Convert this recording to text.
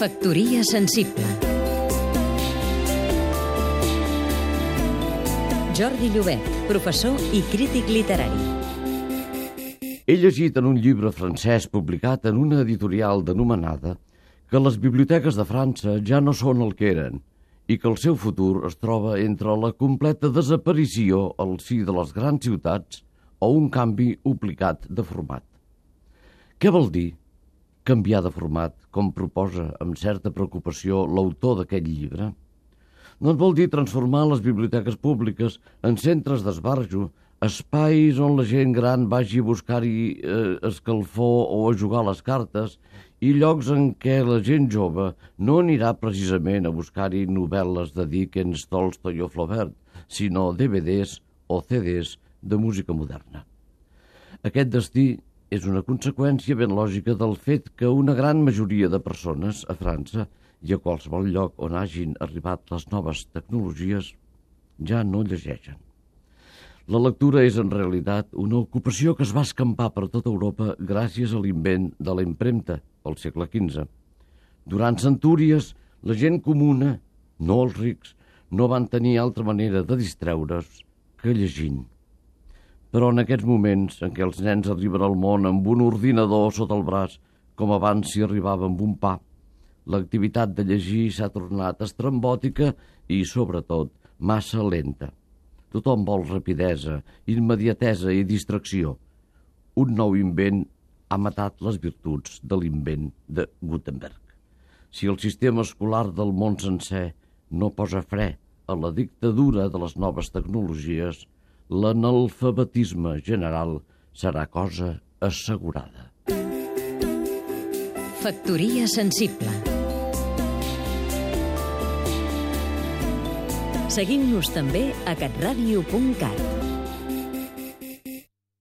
Factoria sensible Jordi Llobet, professor i crític literari. He llegit en un llibre francès publicat en una editorial denomenada que les biblioteques de França ja no són el que eren i que el seu futur es troba entre la completa desaparició al si de les grans ciutats o un canvi obligat de format. Què vol dir canviar de format, com proposa amb certa preocupació l'autor d'aquest llibre? Doncs vol dir transformar les biblioteques públiques en centres d'esbarjo, espais on la gent gran vagi a buscar-hi eh, escalfor o a jugar a les cartes i llocs en què la gent jove no anirà precisament a buscar-hi novel·les de Dickens, Tolstoy o Flaubert, sinó DVDs o CDs de música moderna. Aquest destí és una conseqüència ben lògica del fet que una gran majoria de persones a França i a qualsevol lloc on hagin arribat les noves tecnologies ja no llegeixen. La lectura és en realitat una ocupació que es va escampar per tota Europa gràcies a l'invent de la impremta al segle XV. Durant centúries, la gent comuna, no els rics, no van tenir altra manera de distreure's que llegint. Però en aquests moments en què els nens arriben al món amb un ordinador sota el braç, com abans s'hi arribava amb un pa, l'activitat de llegir s'ha tornat estrambòtica i, sobretot, massa lenta. Tothom vol rapidesa, immediatesa i distracció. Un nou invent ha matat les virtuts de l'invent de Gutenberg. Si el sistema escolar del món sencer no posa fre a la dictadura de les noves tecnologies, l'analfabetisme general serà cosa assegurada. Factoria sensible Seguim-nos també a catradio.cat